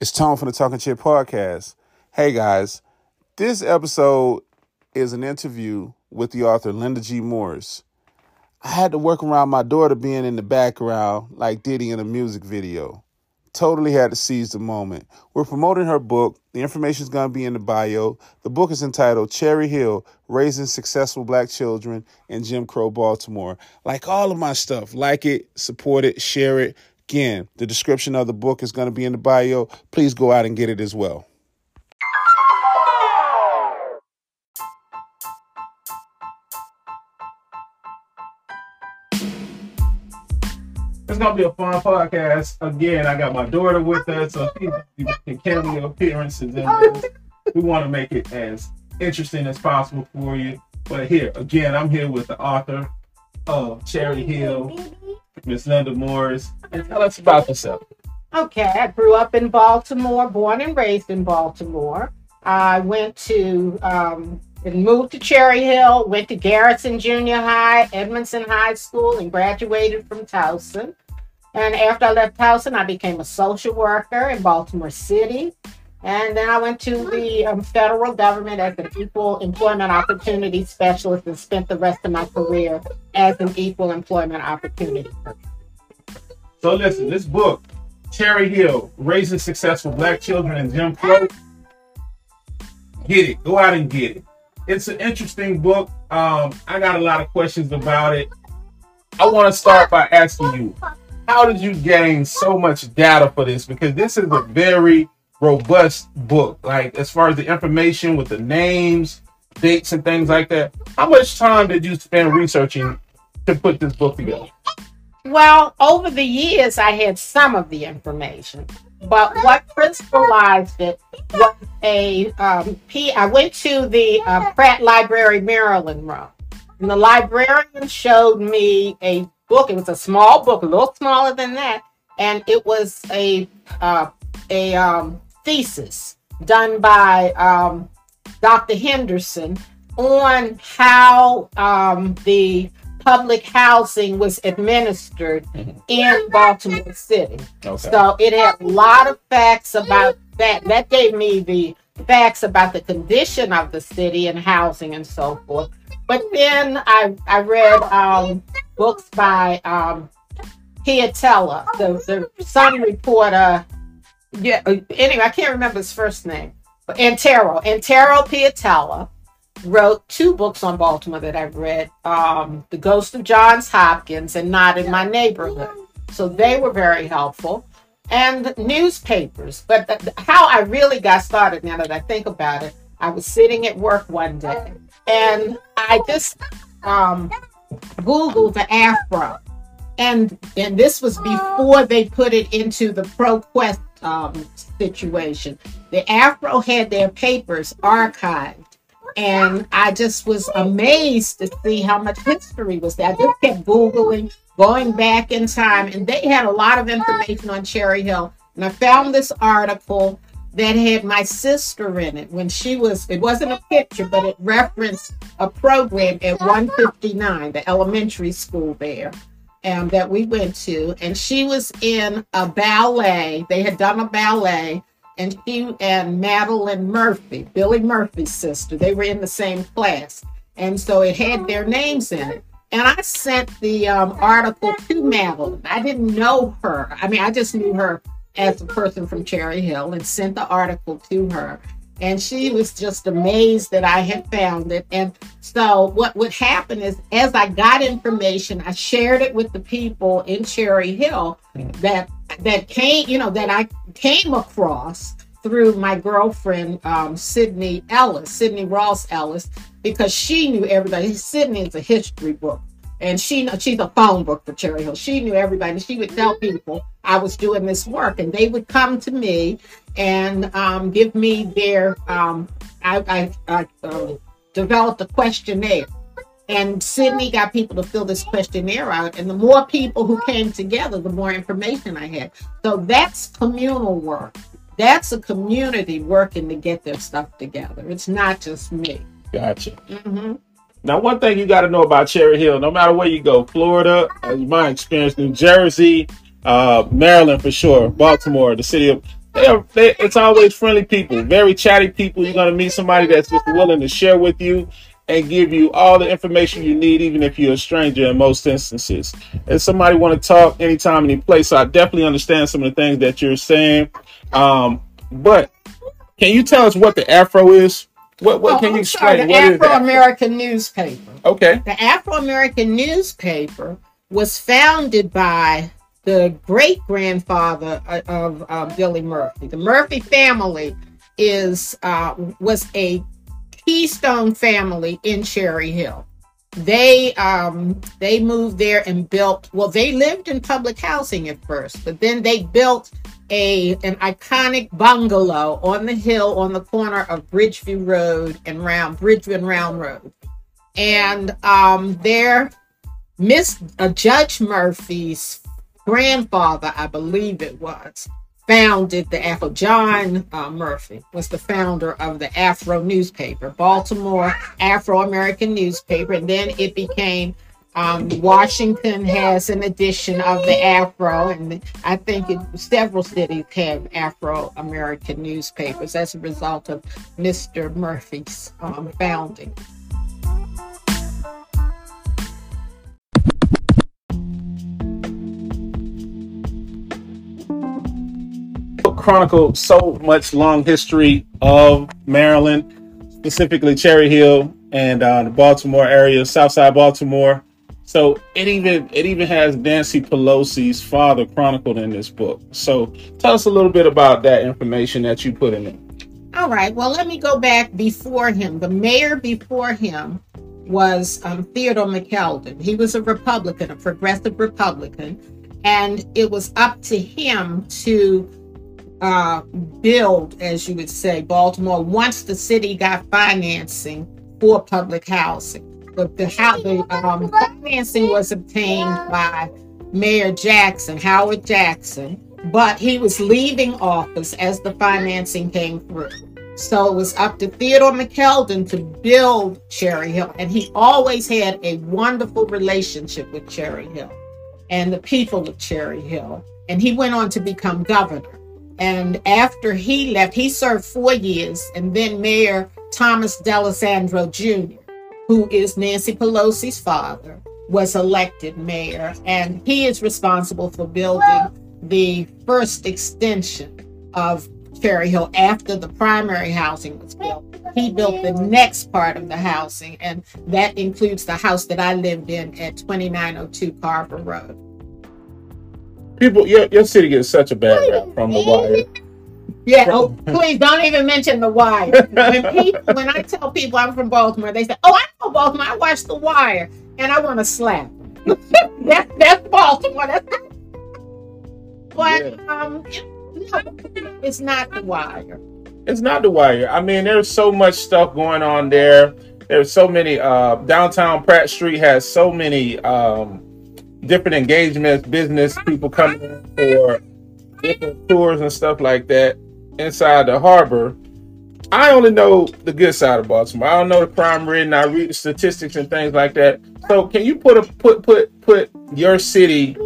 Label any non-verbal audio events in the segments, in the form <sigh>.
It's Tone from the Talking Chit podcast. Hey guys, this episode is an interview with the author Linda G. Morris. I had to work around my daughter being in the background like Diddy in a music video. Totally had to seize the moment. We're promoting her book. The information is going to be in the bio. The book is entitled Cherry Hill Raising Successful Black Children in Jim Crow Baltimore. Like all of my stuff, like it, support it, share it. Again, the description of the book is going to be in the bio. Please go out and get it as well. It's gonna be a fun podcast. Again, I got my daughter with us, so she's making cameo appearances in. We want to make it as interesting as possible for you. But here, again, I'm here with the author of Cherry Hill, Miss Linda Morris, and tell us about yourself. Okay, I grew up in Baltimore, born and raised in Baltimore. I went to um, and moved to Cherry Hill, went to Garrison Junior High, Edmondson High School, and graduated from Towson. And after I left Towson, I became a social worker in Baltimore City. And then I went to the um, federal government as an equal employment opportunity specialist and spent the rest of my career as an equal employment opportunity. So listen, this book, Cherry Hill, Raising Successful Black Children in Jim Crow, get it. Go out and get it. It's an interesting book. Um, I got a lot of questions about it. I want to start by asking you, how did you gain so much data for this? Because this is a very robust book. Like as far as the information with the names, dates, and things like that. How much time did you spend researching to put this book together? Well, over the years, I had some of the information, but what crystallized it was a um, P. I went to the uh, Pratt Library, Maryland room, and the librarian showed me a book. It was a small book, a little smaller than that, and it was a uh, a um, thesis done by um, Dr. Henderson on how um, the public housing was administered in Baltimore City. Okay. So it had a lot of facts about that. That gave me the facts about the condition of the city and housing and so forth. But then I I read um, books by um, Pietila, the, the Sun reporter. Yeah, uh, anyway, I can't remember his first name. Antero, Antero Pietila wrote two books on Baltimore that I've read um, The Ghost of Johns Hopkins and Not in My Neighborhood. So they were very helpful. And newspapers. But how I really got started, now that I think about it, I was sitting at work one day and I just um, Googled the Afro. And, and this was before they put it into the ProQuest um, situation. The Afro had their papers archived and I just was amazed to see how much history was there. I just kept Googling, going back in time, and they had a lot of information on Cherry Hill. And I found this article that had my sister in it when she was, it wasn't a picture, but it referenced a program at 159, the elementary school there. Um, that we went to, and she was in a ballet. They had done a ballet, and she and Madeline Murphy, Billy Murphy's sister, they were in the same class. And so it had their names in it. And I sent the um, article to Madeline. I didn't know her. I mean, I just knew her as a person from Cherry Hill and sent the article to her. And she was just amazed that I had found it. And so what would happen is as I got information, I shared it with the people in Cherry Hill that that came, you know, that I came across through my girlfriend, um, Sydney Ellis, Sydney Ross Ellis, because she knew everybody. Sydney is a history book. And she she's a phone book for Cherry Hill. She knew everybody. She would tell people I was doing this work, and they would come to me and um, give me their. Um, I, I, I uh, developed a questionnaire, and Sydney got people to fill this questionnaire out. And the more people who came together, the more information I had. So that's communal work. That's a community working to get their stuff together. It's not just me. Gotcha. hmm Now, one thing you got to know about Cherry Hill, no matter where you go, Florida, uh, my experience, New Jersey, uh, Maryland for sure, Baltimore, the city of they are, they, it's always friendly people, very chatty people. You're gonna meet somebody that's just willing to share with you and give you all the information you need, even if you're a stranger in most instances. And somebody want to talk anytime, any place. So I definitely understand some of the things that you're saying. Um, but can you tell us what the Afro is? What, what Oh, can you I'm sorry, explain? the What is Afro? American newspaper. Okay. The Afro American newspaper was founded by the great grandfather of uh, Billy Murphy. The Murphy family is uh, was a keystone family in Cherry Hill. They um, they moved there and built. Well, they lived in public housing at first, but then they built a an iconic bungalow on the hill on the corner of Bridgeview Road and Round Bridgeview and Round Road and um, there, Miss uh, Judge Murphy's grandfather, I believe it was, founded the Afro. John uh, Murphy was the founder of the Afro newspaper, Baltimore Afro American newspaper, and then it became. Um, Washington has an edition of the Afro, and I think it, several cities have Afro American newspapers as a result of Mr. Murphy's um, founding. Chronicle so much long history of Maryland, specifically Cherry Hill and uh, the Baltimore area, Southside Baltimore. So it even it even has Nancy Pelosi's father chronicled in this book. So tell us a little bit about that information that you put in it. All right. Well, let me go back before him. The mayor before him was um, Theodore McKeldin. He was a Republican, a progressive Republican, and it was up to him to uh, build, as you would say, Baltimore once the city got financing for public housing. But the, how, the um, financing was obtained by Mayor Jackson, Howard Jackson, but he was leaving office as the financing came through. So it was up to Theodore McKeldin to build Cherry Hill, and he always had a wonderful relationship with Cherry Hill and the people of Cherry Hill. And he went on to become governor. And after he left, he served four years, and then Mayor Thomas D'Alessandro Jr., who is Nancy Pelosi's father, was elected mayor, and he is responsible for building the first extension of Cherry Hill after the primary housing was built. He built the next part of the housing, and that includes the house that I lived in at 2902 Carver Road. People, your, your city gets such a bad rap from the wire. Yeah, oh, please don't even mention the wire. When <laughs> people, when I tell people I'm from Baltimore, they say, "Oh, I know Baltimore. I watched The Wire," and I want to slap. <laughs> that's that's Baltimore. That's but um, no, it's not The Wire. It's not the wire. I mean, there's so much stuff going on there. There's so many. Uh, downtown Pratt Street has so many um, different engagements, business people coming for different tours and stuff like that inside the harbor. I only know the good side of Baltimore. I don't know the crime rate, and I read the statistics and things like that. So, can you put a put put put your city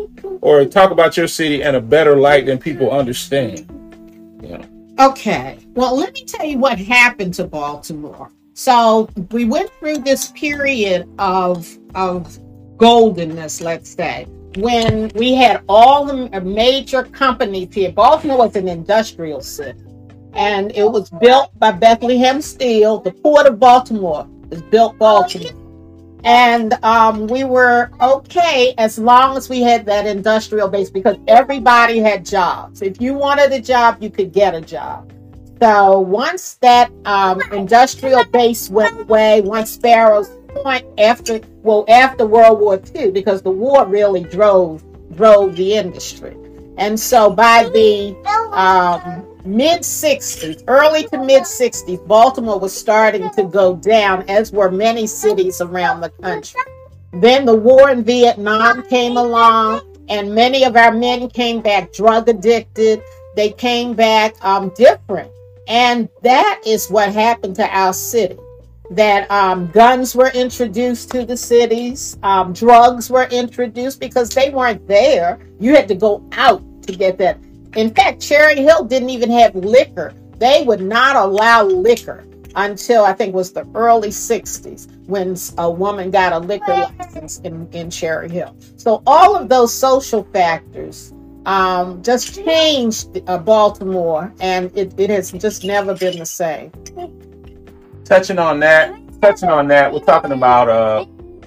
or talk about your city in a better light than people understand? Know. Okay. Well, let me tell you what happened to Baltimore. So we went through this period of of goldenness, let's say, when we had all the major companies here. Baltimore was an industrial city, and it was built by Bethlehem Steel. The Port of Baltimore was built Baltimore. And um, we were okay as long as we had that industrial base because everybody had jobs. If you wanted a job, you could get a job. So once that um, industrial base went away, once Sparrows Point after well after World War II, because the war really drove drove the industry, and so by the um, mid 60s, early to mid 60s, Baltimore was starting to go down, as were many cities around the country. Then the war in Vietnam came along, and many of our men came back drug addicted. They came back um, different. And that is what happened to our city. That um, guns were introduced to the cities, um, drugs were introduced because they weren't there. You had to go out to get that. In fact, Cherry Hill didn't even have liquor. They would not allow liquor until I think it was the early 60s when a woman got a liquor license in, in Cherry Hill. So all of those social factors um, just changed uh, Baltimore, and it, it has just never been the same. Touching on that, touching on that, we're talking about uh,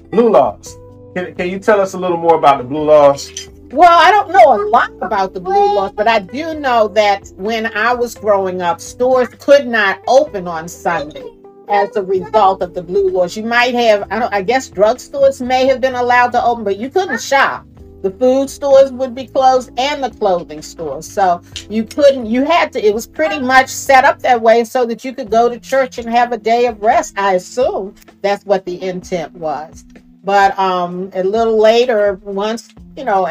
blue laws. Can, can you tell us a little more about the blue laws? Well, I don't know a lot about the blue laws, but I do know that when I was growing up, stores could not open on Sunday as a result of the blue laws. You might have, I, I guess, drugstores may have been allowed to open, but you couldn't shop. The food stores would be closed and the clothing stores. So you couldn't, you had to, it was pretty much set up that way so that you could go to church and have a day of rest. I assume that's what the intent was. But um, a little later, once you know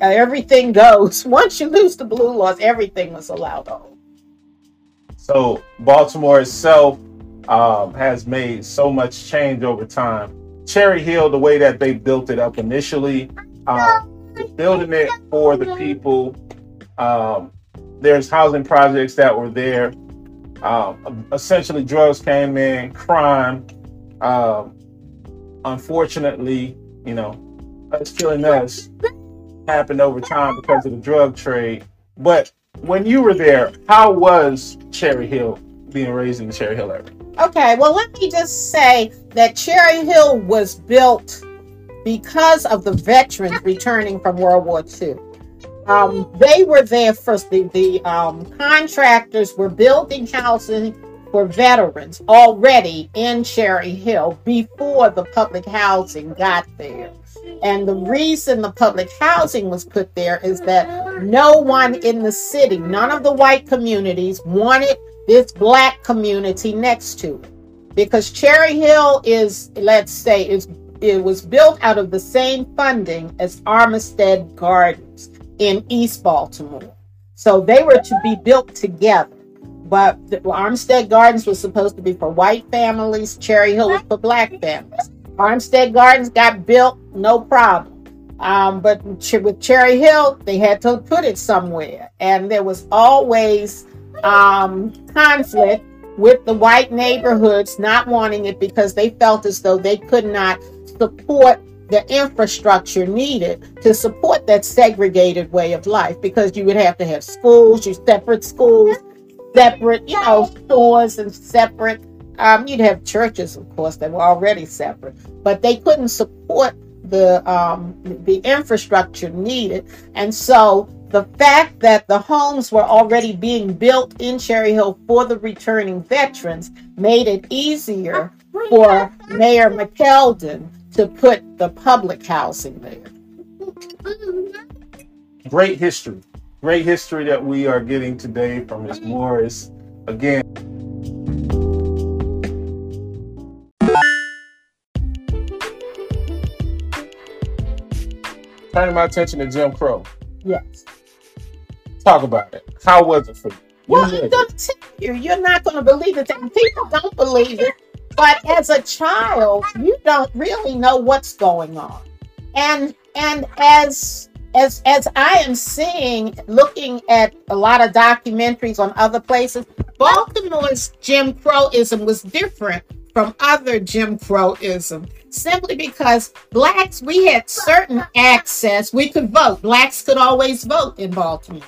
everything <laughs> goes, once you lose the blue laws, everything was allowed on. So Baltimore itself um, has made so much change over time. Cherry Hill, the way that they built it up initially, um, building it for the people. Um, there's housing projects that were there. Um, essentially, drugs came in, crime. Um, unfortunately, you know, us killing us happened over time because of the drug trade. But when you were there, how was Cherry Hill being raised in the Cherry Hill area? Okay, well, let me just say that Cherry Hill was built because of the veterans returning from World War II. Um, they were there first. The, the um, contractors were building housing for veterans already in Cherry Hill before the public housing got there. And the reason the public housing was put there is that no one in the city, none of the white communities wanted this black community next to it. Because Cherry Hill is, let's say, is it was built out of the same funding as Armistead Gardens in East Baltimore. So they were to be built together. But the Armistead Gardens was supposed to be for white families, Cherry Hill was for black families. Armistead Gardens got built, no problem. Um, but with Cherry Hill, they had to put it somewhere. And there was always um, conflict with the white neighborhoods not wanting it because they felt as though they could not support the infrastructure needed to support that segregated way of life because you would have to have schools, you separate schools, separate, you know, stores and separate. Um, you'd have churches, of course, that were already separate, but they couldn't support the um, the infrastructure needed, and so the fact that the homes were already being built in Cherry Hill for the returning veterans made it easier for Mayor McKeldin to put the public housing there. Great history great history that we are getting today from Ms. Morris. Again, turning my attention to Jim Crow. Yes. Talk about it. How was it for you? Well, I'm going to tell you, you're not going to believe it. People don't believe it. But as a child, you don't really know what's going on. And and as as as I am seeing, looking at a lot of documentaries on other places, Baltimore's Jim Crowism was different from other Jim Crowism simply because blacks we had certain access. We could vote. Blacks could always vote in Baltimore.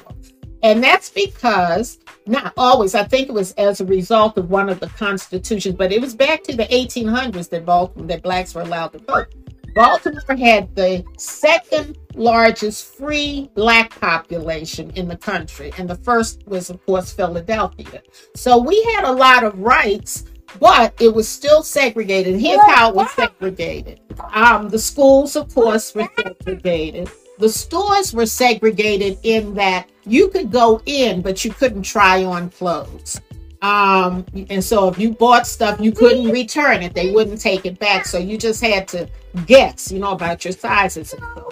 And that's because, not always, I think it was as a result of one of the constitutions, but it was back to the 1800s that Baltimore, that blacks were allowed to vote. Baltimore had the second largest free black population in the country, and the first was, of course, Philadelphia. So we had a lot of rights, but it was still segregated. Here's how it was segregated um, the schools, of course, were segregated. The stores were segregated in that you could go in, but you couldn't try on clothes. Um, and so if you bought stuff, you couldn't return it. They wouldn't take it back. So you just had to guess, you know, about your sizes and so.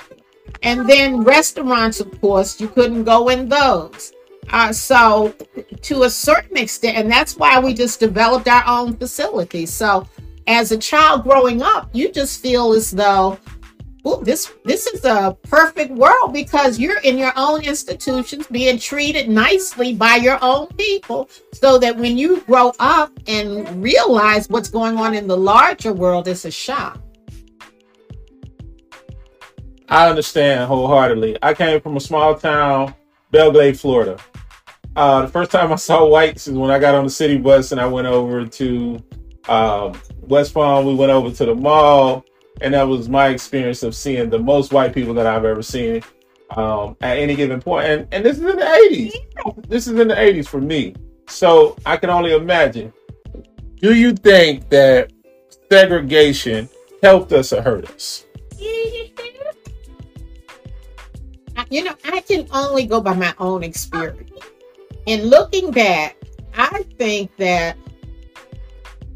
And then restaurants, of course, you couldn't go in those. Uh, so to a certain extent, and that's why we just developed our own facilities. So as a child growing up, you just feel as though oh, this this is a perfect world because you're in your own institutions being treated nicely by your own people so that when you grow up and realize what's going on in the larger world it's a shock. I understand wholeheartedly. I came from a small town Belle Glade florida. Uh, the first time i saw whites is when i got on the city bus and i went over to um, west palm. We went over to the mall and that was my experience of seeing the most white people that I've ever seen um, at any given point. And and this is in the eighties. This is in the eighties for me. So I can only imagine. Do you think that segregation helped us or hurt us? You know, I can only go by my own experience. In looking back, I think that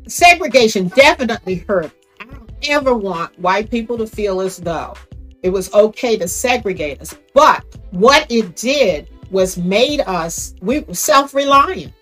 segregation definitely hurt ever want white people to feel as though it was okay to segregate us. But what it did was made us we self-reliant.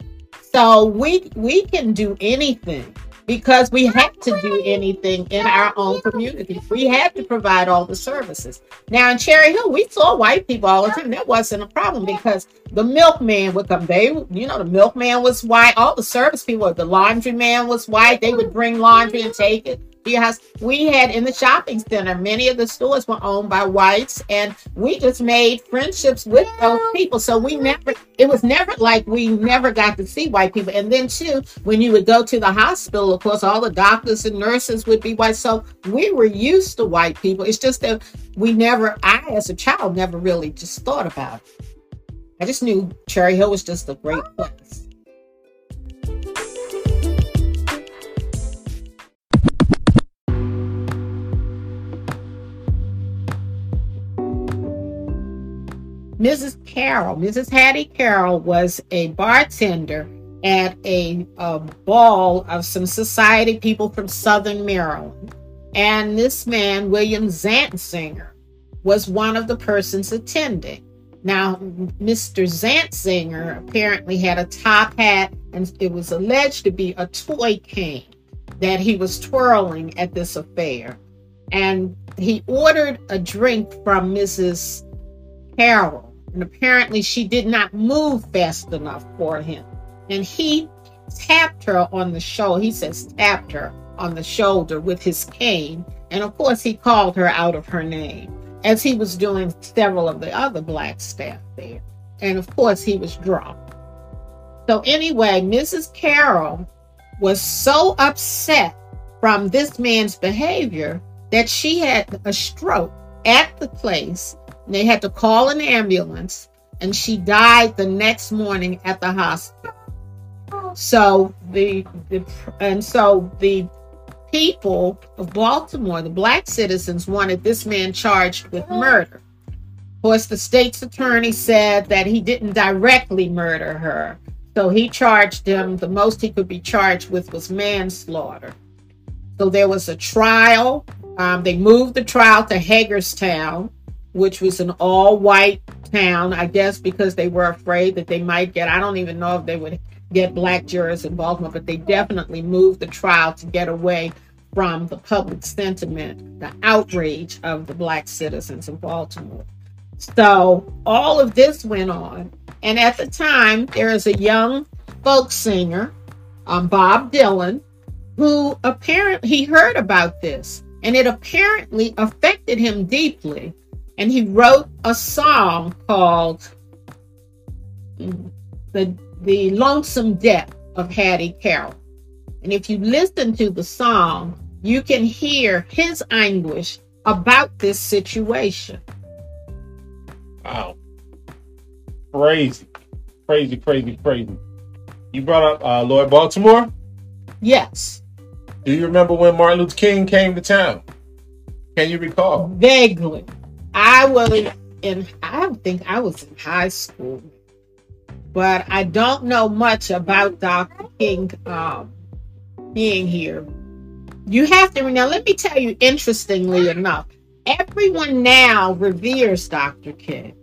So we we can do anything because we had to do anything in our own community. We had to provide all the services. Now in Cherry Hill, we saw white people all the time. That wasn't a problem because the milkman would come. They, you know, the milkman was white. All the service people, the laundryman was white. They would bring laundry and take it. Yes, we had in the shopping center, many of the stores were owned by whites, and we just made friendships with those people. So we never, it was never like we never got to see white people. And then, too, when you would go to the hospital, of course, all the doctors and nurses would be white. So we were used to white people. It's just that we never, I as a child, never really just thought about it. I just knew Cherry Hill was just a great oh. place. Mrs. Carroll, Mrs. Hattie Carroll was a bartender at a, a ball of some society people from Southern Maryland. And this man, William Zantzinger, was one of the persons attending. Now, Mr. Zantzinger apparently had a top hat, and it was alleged to be a toy cane that he was twirling at this affair. And he ordered a drink from Mrs. Carroll and apparently, she did not move fast enough for him. And he tapped her on the shoulder. He says, tapped her on the shoulder with his cane. And of course, he called her out of her name, as he was doing several of the other black staff there. And of course, he was drunk. So, anyway, Mrs. Carroll was so upset from this man's behavior that she had a stroke at the place they had to call an ambulance, and she died the next morning at the hospital. So the, the and so the people of Baltimore, the black citizens, wanted this man charged with murder. Of course, the state's attorney said that he didn't directly murder her. So he charged him, the most he could be charged with was manslaughter. So there was a trial. Um, they moved the trial to Hagerstown which was an all white town, I guess because they were afraid that they might get, I don't even know if they would get black jurors in Baltimore, but they definitely moved the trial to get away from the public sentiment, the outrage of the black citizens of Baltimore. So all of this went on. And at the time, there is a young folk singer, um, Bob Dylan, who apparently he heard about this and it apparently affected him deeply and he wrote a song called the the lonesome death of hattie carroll. And if you listen to the song you can hear his anguish about this situation. Wow. Crazy. Crazy crazy crazy. You brought up uh, lord baltimore? Yes. Do you remember when martin luther king came to town? Can you recall? Vaguely I was in, I think I was in high school, but I don't know much about Dr. King um, being here. You have to, now let me tell you, interestingly enough, everyone now reveres Dr. King.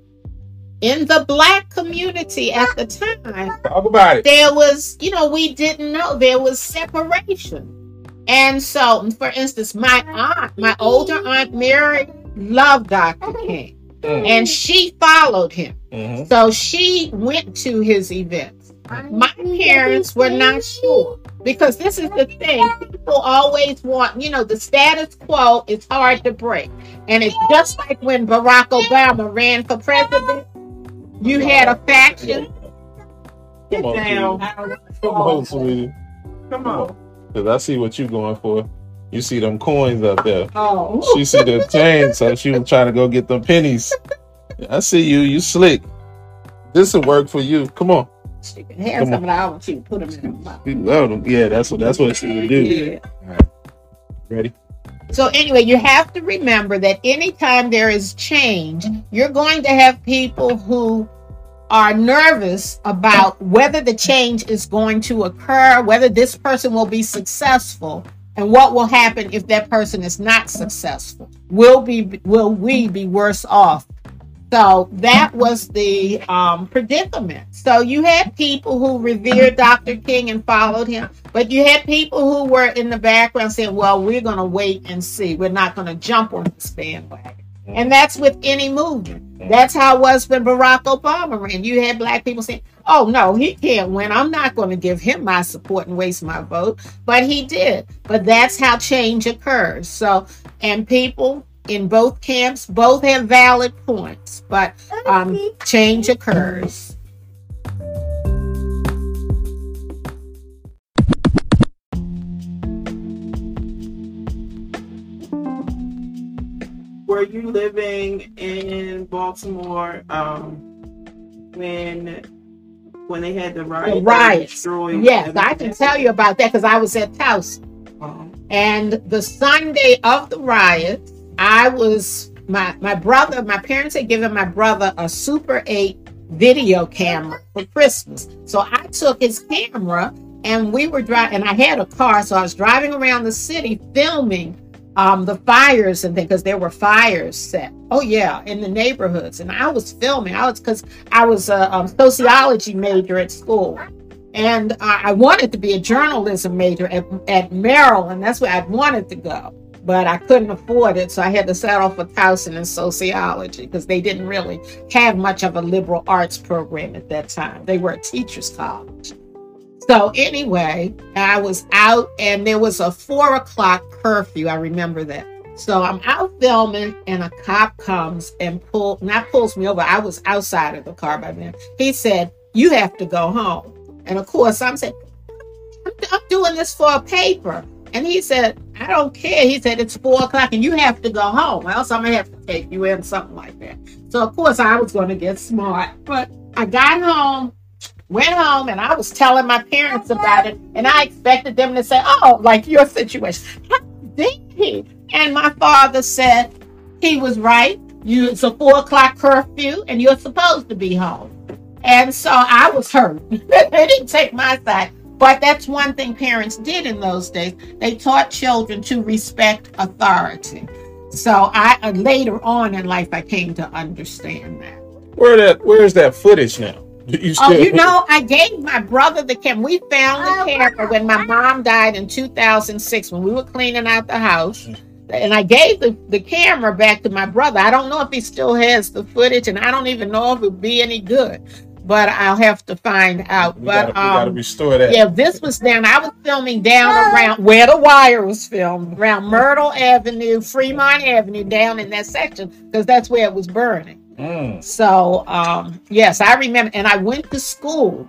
In the black community at the time, talk about it. There was, you know, we didn't know there was separation. And so, for instance, my aunt, my older aunt Mary loved Dr. King Mm. and she followed him. Mhm. So she went to his events. My parents were not sure because this is the thing. People always want, you know, the status quo is hard to break. And it's just like when Barack Obama ran for president, you had a faction. Come on, down. sweetie. Come on, sweetie. Come Come on. on. Cause I see what you're going for. You see them coins up there. Oh, She see the <laughs> chain, so she was trying to go get them pennies. I see you. You slick. This will work for you. Come on. she can have Come some of that. I want you put them in her mouth. You love them. Yeah, that's what that's what she would do. Yeah. Ready? So anyway, you have to remember that anytime there is change, you're going to have people who are nervous about whether the change is going to occur, whether this person will be successful, and what will happen if that person is not successful. Will be will we be worse off? So that was the um, predicament. So you had people who revered Dr. King and followed him, but you had people who were in the background saying, well, we're going to wait and see. We're not going to jump on this bandwagon. And that's with any movement. That's how it was when Barack Obama ran. You had black people saying, oh, no, he can't win. I'm not going to give him my support and waste my vote. But he did. But that's how change occurs. So, and people in both camps both have valid points, but um, change occurs. Were you living in Baltimore um, when when they had the riot? The riots. Yes, I can tell you about that because I was at Towson. Um, And the Sunday of the riot, I was my my brother. My parents had given my brother a Super 8 video camera for Christmas, so I took his camera and we were driving. And I had a car, so I was driving around the city filming um, the fires and things because there were fires set. Oh yeah, in the neighborhoods, and I was filming. I was because I was a um, sociology major at school and I, I wanted to be a journalism major at, at Maryland. That's where I wanted to go, but I couldn't afford it, so I had to settle for Towson in sociology because they didn't really have much of a liberal arts program at that time. They were a teachers' college. So anyway, I was out, and there was a four o'clock curfew. I remember that. So I'm out filming, and a cop comes and pull not pulls me over. I was outside of the car by then. He said, "You have to go home." And of course, I'm saying, I'm, I'm doing this for a paper. And he said, I don't care. He said, it's four o'clock and you have to go home, else I'm going to have to take you in, something like that. So, of course, I was going to get smart. But I got home, went home, and I was telling my parents about it. And I expected them to say, oh, like your situation. How did he? And my father said, he was right. You, it's a four o'clock curfew and you're supposed to be home. And so I was hurt. <laughs> they didn't take my side. But that's one thing parents did in those days. They taught children to respect authority. So I uh, later on in life I came to understand that. Where that? Where's that footage now? You Oh, you know, I gave my brother the camera. We found the camera when my mom died in 2006 when we were cleaning out the house. And I gave the, the camera back to my brother. I don't know if he still has the footage, and I don't even know if it would be any good. But I'll have to find out. We but gotta, we gotta um, restore that. yeah, this was down. I was filming down around where the wire was filmed, around Myrtle Avenue, Fremont Avenue, down in that section, because that's where it was burning. Mm. So, um, yes, I remember. And I went to school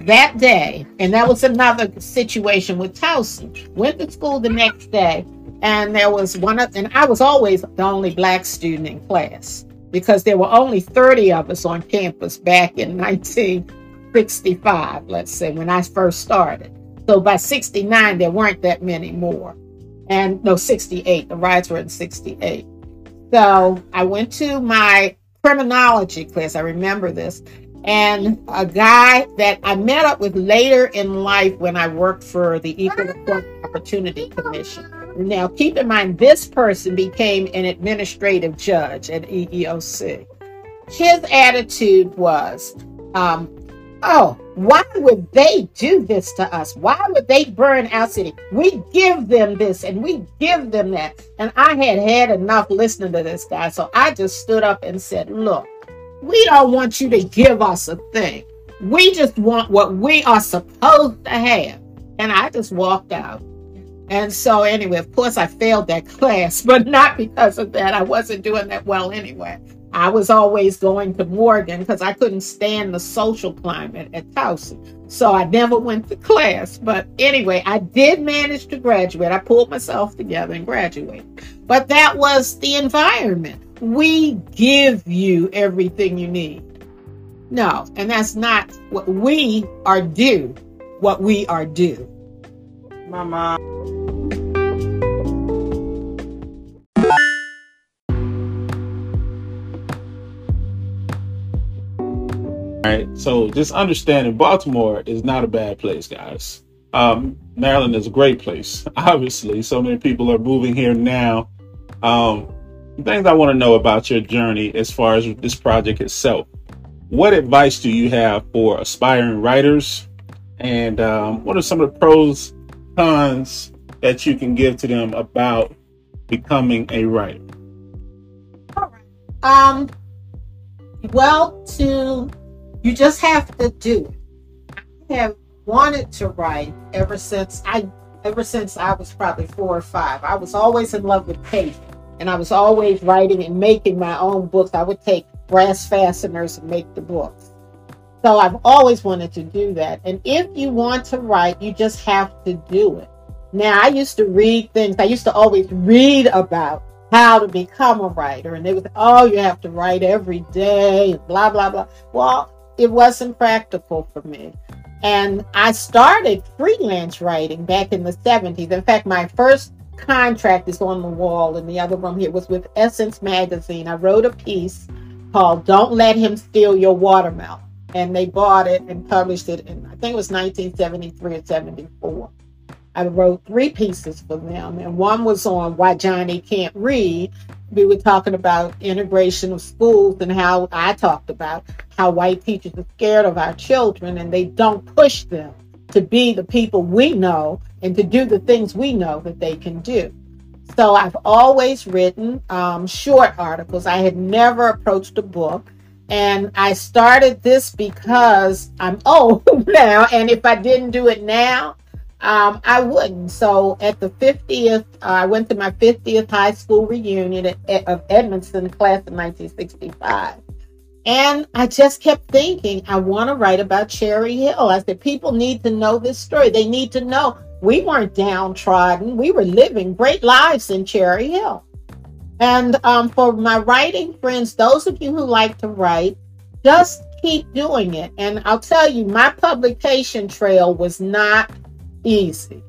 that day, and that was another situation with Towson. Went to school the next day, and there was one of, and I was always the only black student in class because there were only 30 of us on campus back in <laughs> 1965, let's say, when I first started. So by 69, there weren't that many more. And no, 68. The riots were in 68. So I went to my criminology class. I remember this. And a guy that I met up with later in life when I worked for the Equal Employment Opportunity Commission. Now, keep in mind, this person became an administrative judge at EEOC. His attitude was, um, oh, Why would they do this to us? Why would they burn our city? We give them this and we give them that. And I had had enough listening to this guy. So I just stood up and said, Look, we don't want you to give us a thing. We just want what we are supposed to have. And I just walked out. And so, anyway, of course, I failed that <laughs> class, but not because of that. I wasn't doing that well anyway. I was always going to Morgan because I couldn't stand the social climate at Towson. So I never went to class. But anyway, I did manage to graduate. I pulled myself together and graduated. But that was the environment. We give you everything you need. No, and that's not what we are due, what we are due. My mom. Right? So just understanding Baltimore is not a bad place, guys. Um, Maryland is a great place. <laughs> Obviously, so many people are moving here now. Um, things I want to know about your journey as far as this project itself. What advice do you have for aspiring writers? And um, what are some of the pros, cons that you can give to them about becoming a writer? Um, well, to you just have to do it. I have wanted to write ever since I ever since I was probably four or five. I was always in love with paper. And I was always writing and making my own books. I would take brass fasteners and make the books. So I've always wanted to do that. And if you want to write, you just have to do it. Now, I used to read things, I used to always read about how to become a writer. And they would say, oh, you have to write every day, blah, blah, blah. Well, it wasn't practical for me. And I started freelance writing back in the 70s. In fact, my first contract is on the wall in the other room here was with Essence Magazine. I wrote a piece called Don't Let Him Steal Your Watermelon. And they bought it and published it in, I think it was 1973 or 74. I wrote three pieces for them, and one was on why Johnny can't read. We were talking about integration of schools and how I talked about how white teachers are scared of our children and they don't push them to be the people we know and to do the things we know that they can do. So I've always written um, short articles. I had never approached a book. And I started this because I'm <laughs> old now. And if I didn't do it now, um, I wouldn't. So at the 50th, uh, I went to my 50th high school reunion at, of Edmondson class of 1965. And I just kept thinking, I want to write about Cherry Hill. I said, people need to know this story. They need to know we weren't downtrodden. We were living great lives in Cherry Hill. And um, for my writing friends, those of you who like to write, just keep doing it. And I'll tell you, my publication trail was not easy.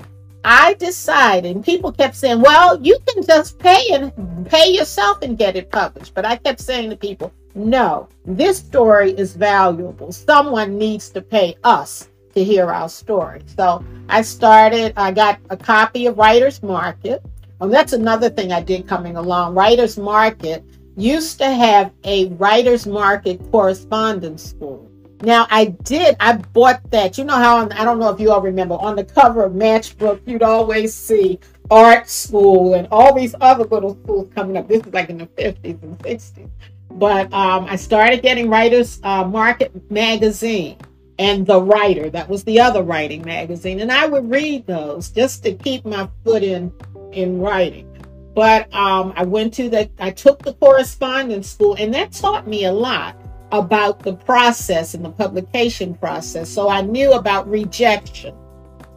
I decided, and people kept saying, well, you can just pay and pay yourself and get it published. But I kept saying to people, no, this story is valuable. Someone needs to pay us to hear our story. So I started, I got a copy of Writer's Market. And that's another thing I did coming along. Writer's Market used to have a Writer's Market correspondence school. Now I did. I bought that. You know how on, I don't know if you all remember on the cover of Matchbook, you'd always see art school and all these other little schools coming up. This is like in the fifties and sixties. But um, I started getting Writers uh, Market magazine and The Writer. That was the other writing magazine, and I would read those just to keep my foot in in writing. But um, I went to the. I took the correspondence school, and that taught me a lot about the process and the publication process. So I knew about rejection.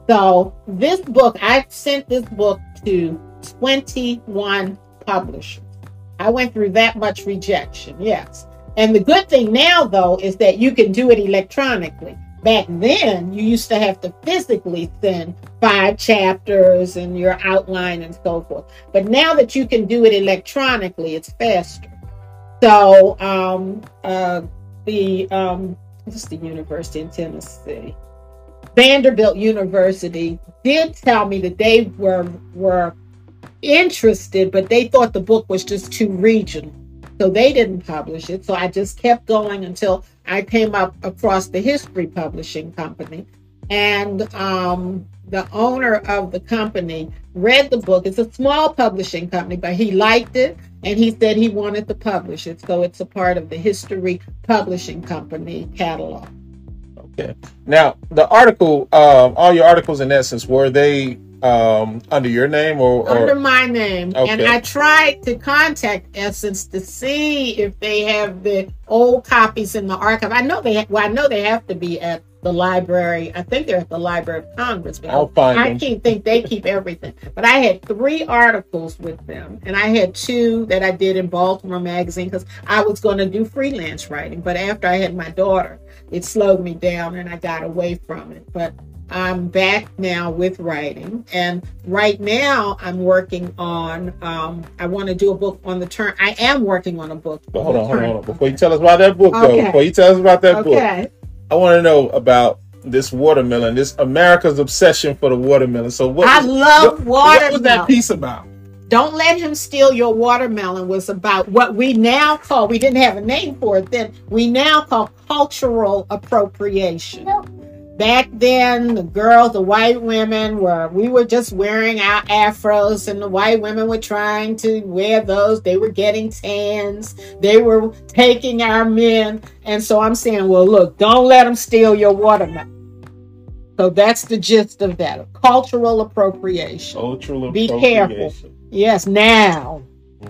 So this book, I sent this book to 21 publishers. I went through that much rejection, yes. And the good thing now, though, is that you can do it electronically. Back then, you used to have to physically send five chapters and your outline and so forth. But now that you can do it electronically, it's faster. So um, uh, the um, the university in Tennessee? Vanderbilt University did tell me that they were were interested, but they thought the book was just too regional. So they didn't publish it. So I just kept going until I came up across the History Publishing Company. And um, the owner of the company read the book. It's a small publishing company, but he liked it and he said he wanted to publish it. So it's a part of the History Publishing Company catalog. Okay. Now, the article, um, all your articles in essence, were they um, under your name or, or... under my name? Okay. And I tried to contact Essence to see if they have the old copies in the archive. I know they, ha- well, I know they have to be at the library. I think they're at the Library of Congress. But I'll find I them. can't think they keep everything. But I had three articles with them, and I had two that I did in Baltimore Magazine because I was going to do freelance writing. But after I had my daughter, it slowed me down, and I got away from it. But I'm back now with writing, and right now I'm working on. Um, I want to do a book on the turn. I am working on a book. But hold on, hold on, hold on. Before you tell us about that book, though, Okay. before you tell us about that book, Okay. I want to know about this watermelon, this America's obsession for the watermelon. So, what I was- love what, what was that piece about? Don't let him steal your watermelon was about what we now call, we didn't have a name for it then, we now call cultural appropriation. Back then, the girls, the white women were, we were just wearing our afros, and the white women were trying to wear those. They were getting tans, they were taking our men. And so I'm saying, well, look, don't let them steal your watermelon. So that's the gist of that cultural appropriation. Cultural Be careful. Yes, now.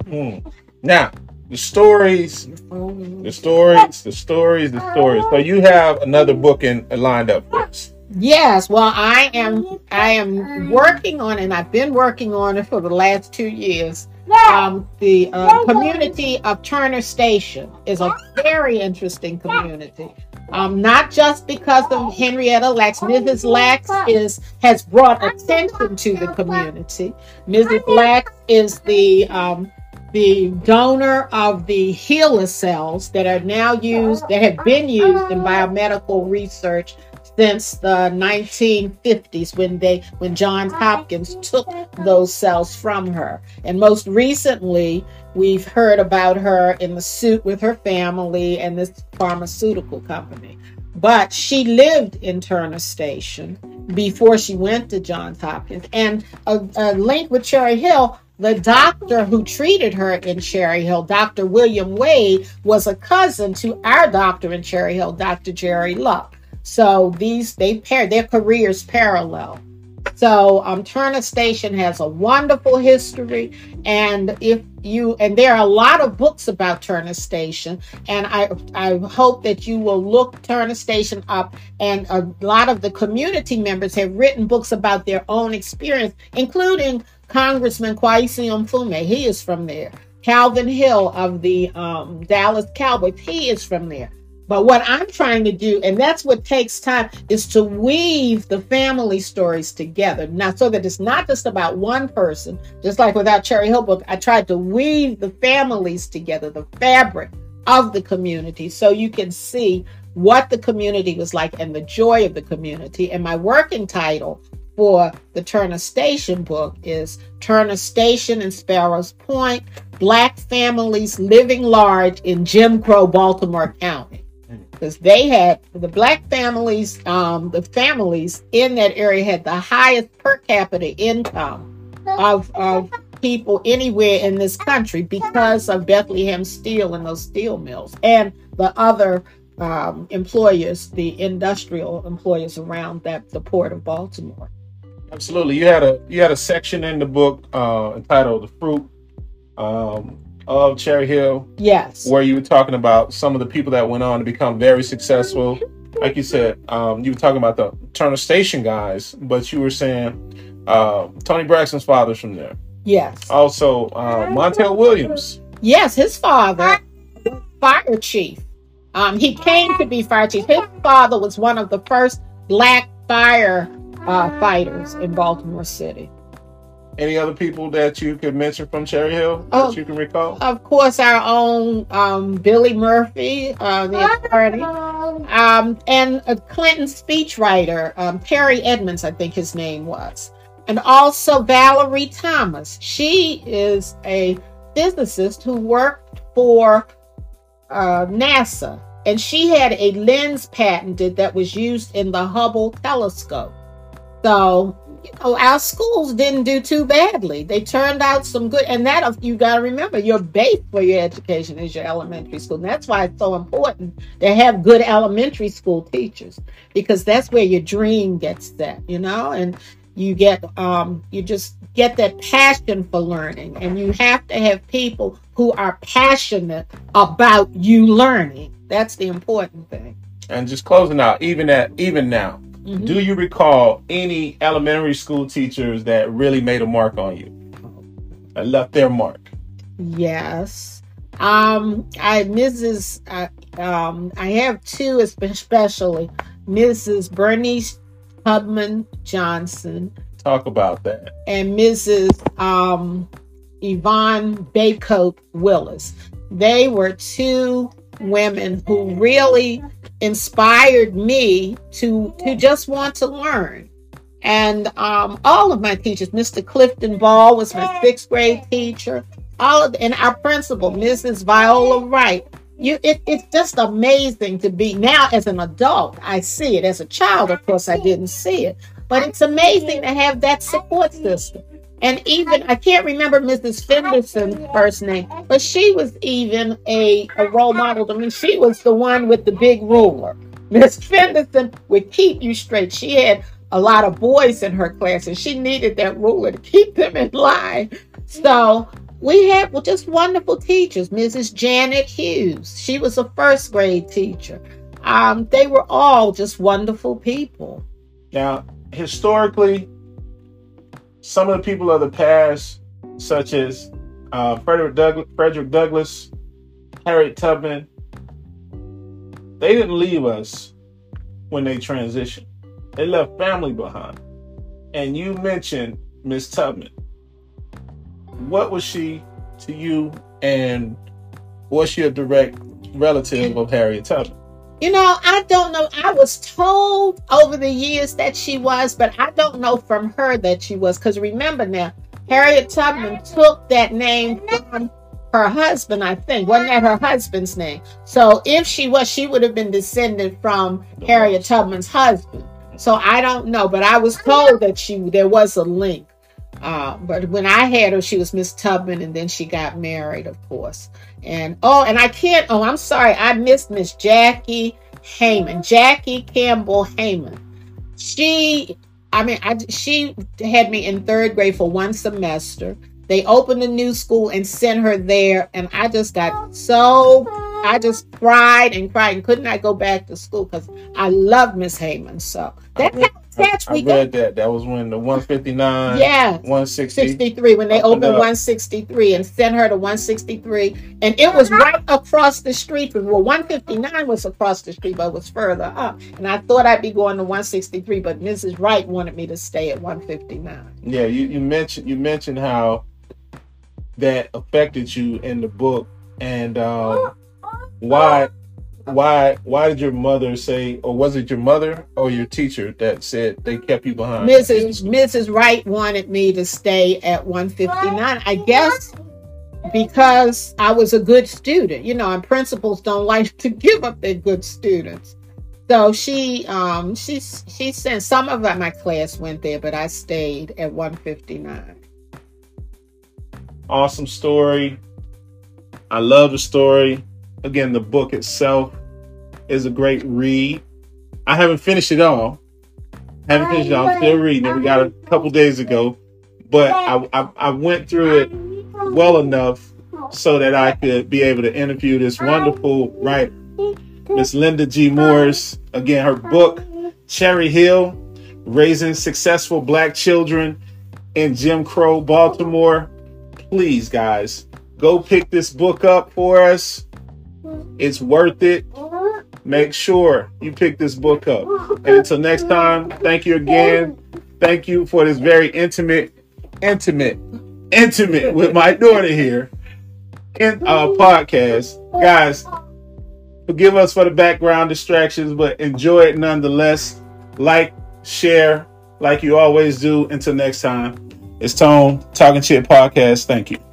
Mhm. Now, the stories, the stories, the stories, the stories. So you have another book in lined up for us. Yes, well, I am. I am working on, and I've been working on it for the last two years. Um, the uh, community of Turner Station is a very interesting community. Um, not just because of Henrietta Lacks. Mrs. Lacks is has brought attention to the community. Mrs. Lacks is the um, the donor of the HeLa cells that are now used, that have been used in biomedical research since the 1950s when they when Johns Hopkins took those cells from her. And most recently, we've heard about her in the suit with her family and this pharmaceutical company. But she lived in Turner Station before she went to Johns Hopkins. And a, a link with Cherry Hill, the doctor who treated her in Cherry Hill, Dr. William Wade, was a cousin to our doctor in Cherry Hill, Dr. Jerry Luck. So these they pair their careers parallel. So um, Turner Station has a wonderful history, and if you and there are a lot of books about Turner Station, and I I hope that you will look Turner Station up. And a lot of the community members have written books about their own experience, including Congressman Kwesi Mfume. He is from there. Calvin Hill of the um, Dallas Cowboys. He is from there. But what I'm trying to do, and that's what takes time, is to weave the family stories together. Now, so that it's not just about one person, just like with our Cherry Hill book, I tried to weave the families together, the fabric of the community, so you can see what the community was like and the joy of the community. And my working title for the Turner Station book is Turner Station and Sparrows Point Black Families Living Large in Jim Crow, Baltimore County because they had the black families, um, the families in that area had the highest per capita income of, of people anywhere in this country because of Bethlehem Steel and those steel mills and the other um, employers, the industrial employers around that the port of Baltimore. Absolutely. You had a you had a section in the book uh, entitled "The Fruit um, of Cherry Hill," Yes. where you were talking about some of the people that went on to become very successful. Like you said, um, you were talking about the Turner Station guys, but you were saying uh, Toni Braxton's father's from there. Yes. Also, uh, Montel Williams. Yes, his father, fire chief. Um, he came to be fire chief. His father was one of the first black fire uh, fighters in Baltimore City. Any other people that you could mention from Cherry Hill that Oh. you can recall? Of course, our own um, Billy Murphy, uh, the attorney, um, and a Clinton speechwriter, um, Perry Edmonds, I think his name was, and also Valerie Thomas. She is a physicist who worked for uh, NASA, and she had a lens patented that was used in the Hubble telescope. So, you know, our schools didn't do too badly. They turned out some good, and that you got to remember your base for your education is your elementary school. And that's why it's so important to have good elementary school teachers because that's where your dream gets set, you know, and you get um you just get that passion for learning and you have to have people who are passionate about you learning that's the important thing and just closing out even at even now mm-hmm. do you recall any elementary school teachers that really made a mark on you I left their mark yes um i mrs uh, um i have two especially mrs bernice Tubman Johnson. Talk about that. And Mrs. Um, Yvonne Baycoat Willis. They were two women who really inspired me to to just want to learn. And um, all of my teachers, Mr. Clifton Ball was my sixth grade teacher. All of, and our principal, Mrs. Viola Wright, you it, it's just amazing to be now as an adult i see it as a child of course i didn't see it but it's amazing to have that support system and even i can't remember mrs fenderson's first name but she was even a, a role model i mean she was the one with the big ruler miss fenderson would keep you straight she had a lot of boys in her class and she needed that ruler to keep them in line so we had well, just wonderful teachers. Mrs. Janet Hughes, she was a first grade teacher. Um, they were all just wonderful people. Now, historically, some of the people of the past, such as uh, Frederick, Douglass, Frederick Douglass, Harriet Tubman, they didn't leave us when they transitioned. They left family behind. And you mentioned Miss Tubman what was she to you, and was she a direct relative of Harriet Tubman? You know, I don't know. I was told over the years that she was, but I don't know from her that she was. Because remember now, Harriet Tubman took that name from her husband, I think. Wasn't that her husband's name? So if she was, she would have been descended from Harriet Tubman's husband. So I don't know, but I was told that she there was a link. Uh, but when I had her, she was Miss Tubman, and then she got married, of course. And oh, and I can't. Oh, I'm sorry, I missed Miss Jackie Heyman, Jackie Campbell Heyman. She, I mean, I she had me in third grade for one semester. They opened a new school and sent her there, and I just got so I just cried and cried and could not go back to school because I love Miss Heyman. So that catch I, we I read got. that. That was when the 159, yeah, 160, 63 when they opened 163 and sent her to 163, and it was right across the street from well, 159 was across the street, but it was further up. And I thought I'd be going to 163, but Mrs. Wright wanted me to stay at 159. Yeah, you, you mentioned you mentioned how that affected you in the book and um, why why why did your mother say or was it your mother or your teacher that said they kept you behind? Mrs mrs wright wanted me to stay at 159 i guess because i was a good student. You know and principals don't <laughs> like to give up their good students. So she um she she sent some of my class went there but i stayed at 159 awesome story. I love the story. Again, the book itself is a great read. I haven't finished it all. I haven't finished it all. I'm still reading it. We got a couple days ago. But I, I, I went through it well enough so that I could be able to interview this wonderful writer, Miss Linda G. Morris. Again, her book, Cherry Hill Raising Successful Black Children in Jim Crow, Baltimore. Please, guys, go pick this book up for us. It's worth it. Make sure you pick this book up. And until next time, thank you again. Thank you for this very intimate, intimate, intimate with my daughter here in our podcast. Guys, forgive us for the background distractions, but enjoy it nonetheless. Like, share, like you always do. Until next time, it's Tone Talking Chit Podcast. Thank you.